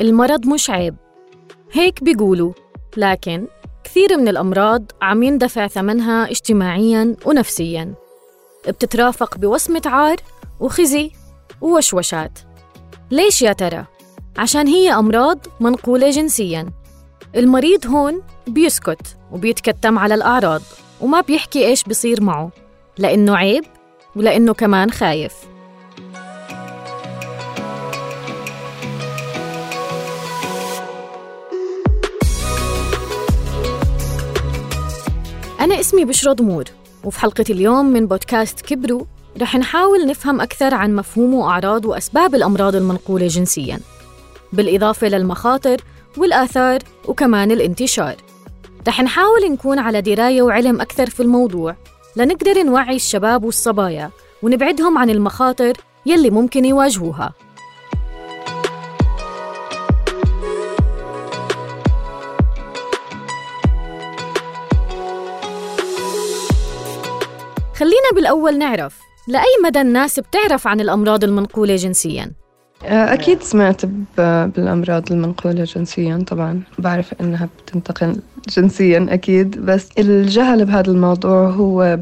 المرض مش عيب. هيك بيقولوا لكن كثير من الأمراض عم يندفع ثمنها اجتماعياً ونفسياً. بتترافق بوصمة عار وخزي ووشوشات. ليش يا ترى؟ عشان هي أمراض منقولة جنسياً. المريض هون بيسكت وبيتكتم على الأعراض وما بيحكي إيش بصير معه لأنه عيب ولأنه كمان خايف. أنا اسمي بشرى ضمور وفي حلقة اليوم من بودكاست كبرو رح نحاول نفهم أكثر عن مفهوم وأعراض وأسباب الأمراض المنقولة جنسياً بالإضافة للمخاطر والآثار وكمان الانتشار. رح نحاول نكون على دراية وعلم أكثر في الموضوع لنقدر نوعي الشباب والصبايا ونبعدهم عن المخاطر يلي ممكن يواجهوها. خلينا بالأول نعرف لأي مدى الناس بتعرف عن الأمراض المنقولة جنسياً؟ آه، أكيد سمعت بالأمراض المنقولة جنسيا طبعا بعرف إنها بتنتقل جنسيا أكيد بس الجهل بهذا الموضوع هو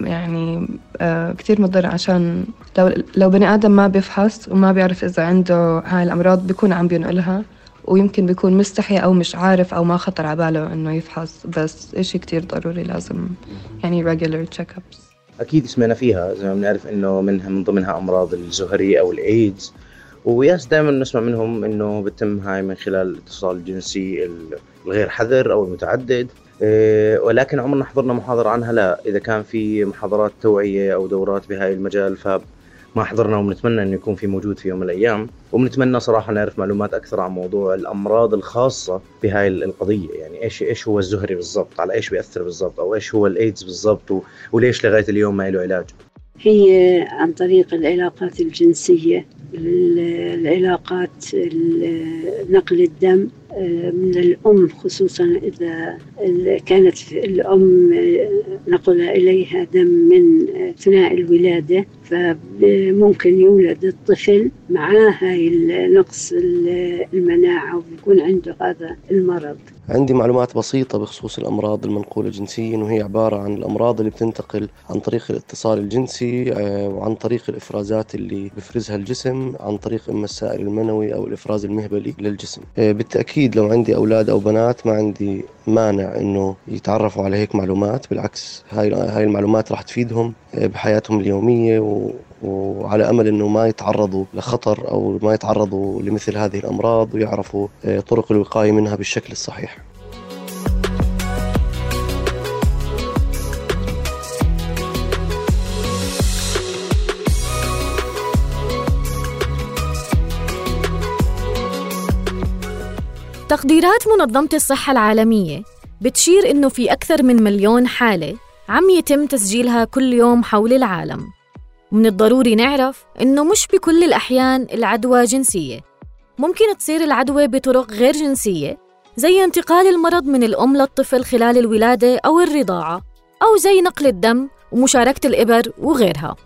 يعني آه، كتير مضر عشان لو, لو بني آدم ما بيفحص وما بيعرف إذا عنده هاي الأمراض بيكون عم بينقلها ويمكن بيكون مستحي أو مش عارف أو ما خطر على باله إنه يفحص بس إشي كتير ضروري لازم يعني regular check-ups. أكيد سمعنا فيها زي ما بنعرف إنه منها من ضمنها أمراض الزهري أو الإيدز وياس دائما نسمع منهم إنه بتم هاي من خلال الاتصال الجنسي الغير حذر أو المتعدد. إيه، ولكن عمرنا حضرنا محاضرة عنها لا. إذا كان في محاضرات توعية أو دورات بهاي المجال فما حضرنا وبنتمنى إنه يكون في موجود في يوم من الأيام وبنتمنى صراحة نعرف معلومات أكثر عن موضوع الأمراض الخاصة بهاي القضية. يعني إيش إيش هو الزهري بالضبط؟ على إيش بيأثر بالضبط؟ أو إيش هو الإيدز بالضبط؟ وليش لغاية اليوم ما له علاج؟ هي عن طريق العلاقات الجنسية العلاقات نقل الدم آه، من الأم خصوصا إذا كانت الأم نقل إليها دم من أثناء الولادة. فممكن يولد الطفل معاه هاي نقص المناعة ويكون عنده هذا المرض. عندي معلومات بسيطة بخصوص الأمراض المنقولة جنسيا وهي عبارة عن الأمراض اللي بتنتقل عن طريق الاتصال الجنسي آه، وعن طريق الإفرازات اللي بفرزها الجسم عن طريق إما السائل المنوي أو الإفراز المهبلي للجسم. آه، بالتأكيد لو عندي أولاد أو بنات ما عندي مانع إنه يتعرفوا على هيك معلومات بالعكس هاي هاي المعلومات راح تفيدهم. بحياتهم اليومية وعلى أمل إنه ما يتعرضوا لخطر أو ما يتعرضوا لمثل هذه الأمراض ويعرفوا آه، طرق الوقاية منها بالشكل الصحيح. تقديرات منظمة الصحة العالمية بتشير إنه في أكثر من مليون حالة عم يتم تسجيلها كل يوم حول العالم. ومن الضروري نعرف إنه مش بكل الأحيان العدوى جنسية. ممكن تصير العدوى بطرق غير جنسية زي انتقال المرض من الأم للطفل خلال الولادة أو الرضاعة أو زي نقل الدم ومشاركة الإبر وغيرها.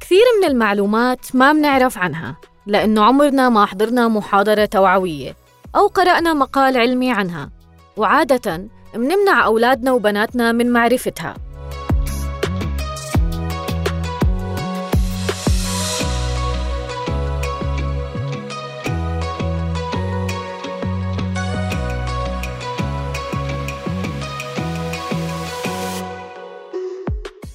كثير من المعلومات ما بنعرف عنها لأنه عمرنا ما حضرنا محاضرة توعوية أو قرأنا مقال علمي عنها. وعادة منمنع أولادنا وبناتنا من معرفتها.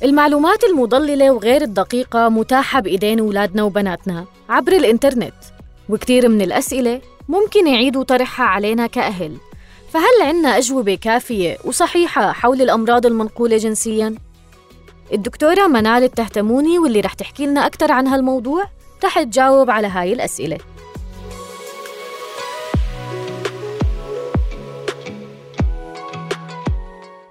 المعلومات المضللة وغير الدقيقة متاحة بإيدين أولادنا وبناتنا عبر الإنترنت وكثير من الأسئلة ممكن يعيدوا طرحها علينا كأهل فهل عنا أجوبة كافية وصحيحة حول الأمراض المنقولة جنسياً؟ الدكتورة منال التهتموني واللي رح تحكي لنا أكثر عن هالموضوع رح تجاوب على هاي الأسئلة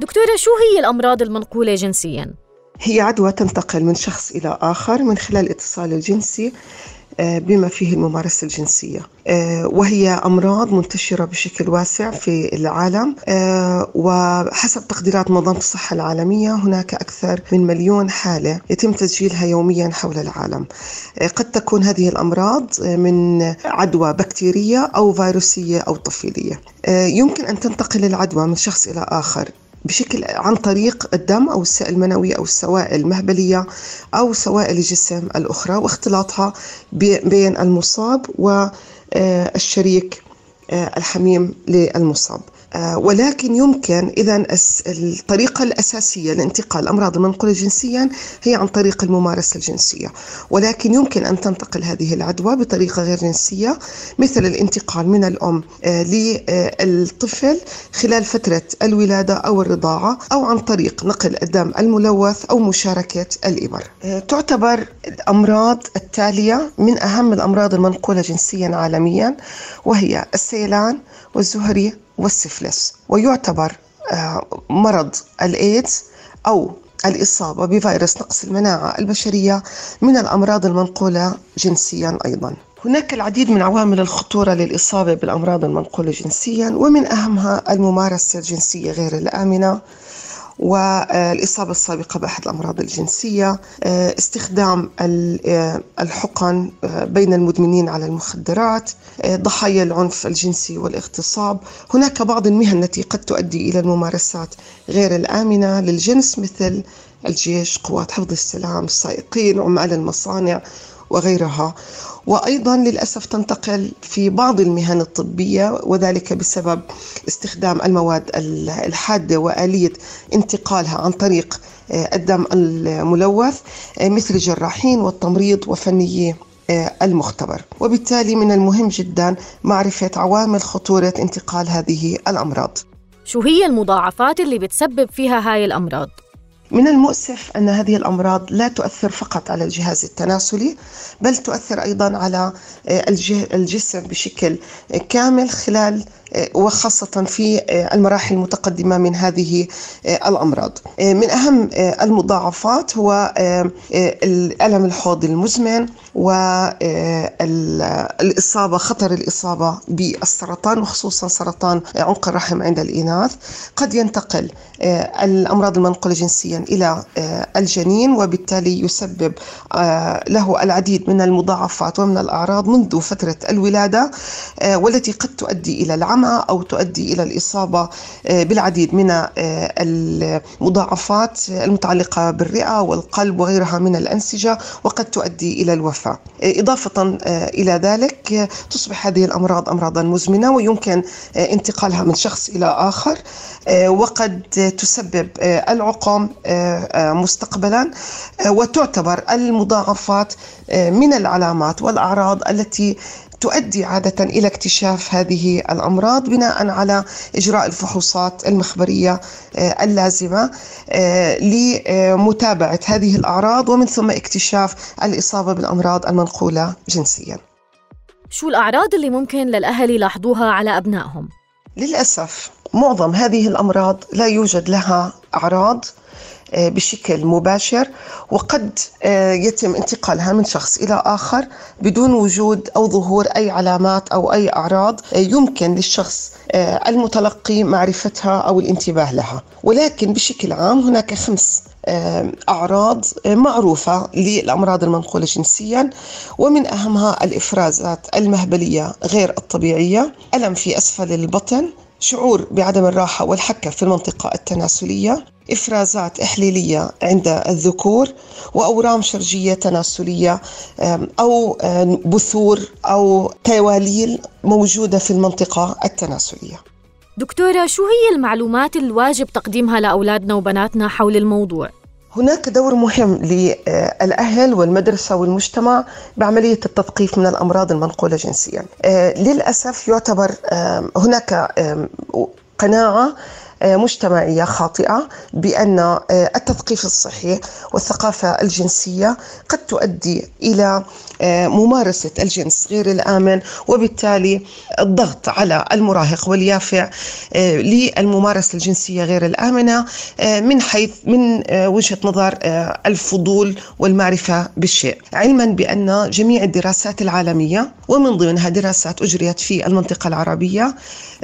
دكتورة شو هي الأمراض المنقولة جنسياً؟ هي عدوى تنتقل من شخص إلى آخر من خلال الاتصال الجنسي بما فيه الممارسة الجنسية. وهي أمراض منتشرة بشكل واسع في العالم. وحسب تقديرات منظمة الصحة العالمية هناك أكثر من مليون حالة يتم تسجيلها يوميا حول العالم. قد تكون هذه الأمراض من عدوى بكتيرية أو فيروسية أو طفيلية. يمكن أن تنتقل العدوى من شخص إلى آخر. بشكل عن طريق الدم أو السائل المنوي أو السوائل المهبلية أو سوائل الجسم الأخرى واختلاطها بين المصاب والشريك الحميم للمصاب. آه، ولكن يمكن إذا الطريقة الأساسية لانتقال الأمراض المنقولة جنسيا هي عن طريق الممارسة الجنسية. ولكن يمكن أن تنتقل هذه العدوى بطريقة غير جنسية مثل الانتقال من الأم آه، للطفل خلال فترة الولادة أو الرضاعة أو عن طريق نقل الدم الملوث أو مشاركة الإبر آه، تعتبر الأمراض التالية من أهم الأمراض المنقولة جنسيا عالميا وهي السيلان والزهري والسفلس ويعتبر آه، مرض الإيدز أو الإصابة بفيروس نقص المناعة البشرية من الأمراض المنقولة جنسيا أيضا. هناك العديد من عوامل الخطورة للإصابة بالأمراض المنقولة جنسيا ومن أهمها الممارسة الجنسية غير الآمنة. والإصابة السابقة بأحد الأمراض الجنسية استخدام الحقن بين المدمنين على المخدرات ضحايا العنف الجنسي والاغتصاب. هناك بعض المهن التي قد تؤدي إلى الممارسات غير الآمنة للجنس مثل الجيش قوات حفظ السلام السائقين عمال المصانع وغيرها. وأيضا للأسف تنتقل في بعض المهن الطبية وذلك بسبب استخدام المواد الحادة وآلية انتقالها عن طريق آه، الدم الملوث آه، مثل الجراحين والتمريض وفنيي آه، المختبر وبالتالي من المهم جدا معرفة عوامل خطورة انتقال هذه الأمراض شو هي المضاعفات اللي بتسبب فيها هاي الأمراض؟ من المؤسف أن هذه الأمراض لا تؤثر فقط على الجهاز التناسلي بل تؤثر أيضا على آه، الجسم بشكل كامل خلال وخاصة في آه، المراحل المتقدمة من هذه الأمراض. من أهم المضاعفات هو الألم الحوض المزمن والإصابة خطر الإصابة بالسرطان وخصوصا سرطان عنق الرحم عند الإناث. قد ينتقل الأمراض المنقولة جنسيا إلى الجنين وبالتالي يسبب له العديد من المضاعفات ومن الأعراض منذ فترة الولادة والتي قد تؤدي إلى العمى. العمى أو تؤدي إلى الإصابة آه، بالعديد من آه، المضاعفات المتعلقة بالرئة والقلب وغيرها من الأنسجة وقد تؤدي إلى الوفاة. آه، إضافة إلى ذلك تصبح هذه الأمراض أمراضا مزمنة ويمكن انتقالها من شخص إلى آخر وقد تسبب العقم مستقبلا وتعتبر المضاعفات من العلامات والأعراض التي تؤدي عادة إلى اكتشاف هذه الأمراض بناء على إجراء الفحوصات المخبرية آه، اللازمة آه، لمتابعة هذه الأعراض ومن ثم اكتشاف الإصابة بالأمراض المنقولة جنسيا شو الأعراض اللي ممكن للأهل يلاحظوها على أبنائهم؟ للأسف معظم هذه الأمراض لا يوجد لها أعراض بشكل مباشر وقد آه، يتم انتقالها من شخص إلى آخر بدون وجود أو ظهور أي علامات أو أي أعراض آه، يمكن للشخص المتلقي معرفتها أو الانتباه لها. ولكن بشكل عام هناك خمس أعراض معروفة للأمراض المنقولة جنسيا ومن أهمها الإفرازات المهبلية غير الطبيعية ألم في أسفل البطن شعور بعدم الراحة والحكة في المنطقة التناسلية إفرازات إحليلية عند الذكور وأورام شرجية تناسلية أو بثور أو تواليل موجودة في المنطقة التناسلية دكتورة شو هي المعلومات الواجب تقديمها لأولادنا وبناتنا حول الموضوع؟ هناك دور مهم للأهل والمدرسة والمجتمع بعملية التثقيف من الأمراض المنقولة جنسيا. أه، للأسف يعتبر هناك قناعة مجتمعية خاطئة بأن التثقيف الصحي والثقافة الجنسية قد تؤدي إلى ممارسة الجنس غير الآمن وبالتالي الضغط على المراهق واليافع للممارسة الجنسية غير الآمنة من حيث من وجهة نظر الفضول والمعرفة بالشيء. علما بأن جميع الدراسات العالمية ومن ضمنها دراسات أجريت في المنطقة العربية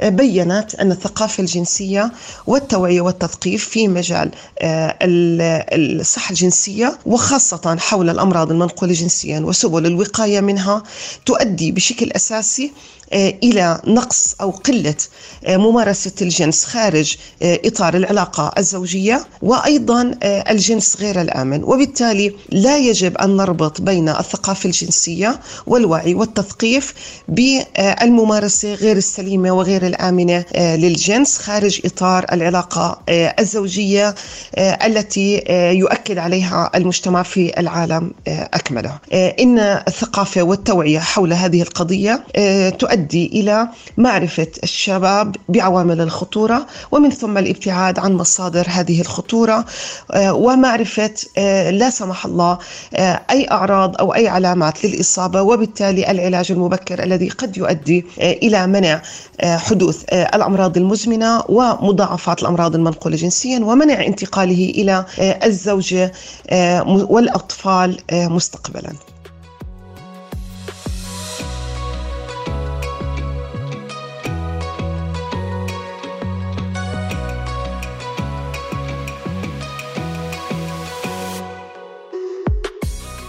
بينت أن الثقافة الجنسية والتوعية والتثقيف في مجال آه، الصحة الجنسية وخاصة حول الأمراض المنقولة جنسيا وسبل الوقاية منها تؤدي بشكل أساسي إلى نقص أو قلة آه، ممارسة الجنس خارج آه، إطار العلاقة الزوجية وأيضا الجنس غير الآمن. وبالتالي لا يجب أن نربط بين الثقافة الجنسية والوعي والتثقيف بالممارسة غير السليمة وغير الآمنة للجنس خارج إطار العلاقة الزوجية التي يؤكد عليها المجتمع في العالم أكمله. إن الثقافة والتوعية حول هذه القضية تؤدي تؤدي إلى معرفة الشباب بعوامل الخطورة ومن ثم الابتعاد عن مصادر هذه الخطورة آه، ومعرفة آه، لا سمح الله آه، أي أعراض أو أي علامات للإصابة وبالتالي العلاج المبكر الذي قد يؤدي إلى منع حدوث الأمراض المزمنة ومضاعفات الأمراض المنقولة جنسيا ومنع انتقاله إلى الزوجة والأطفال مستقبلا.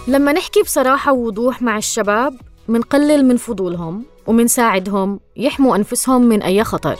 لما نحكي بصراحة ووضوح مع الشباب منقلل من فضولهم ومنساعدهم يحموا أنفسهم من أي خطر.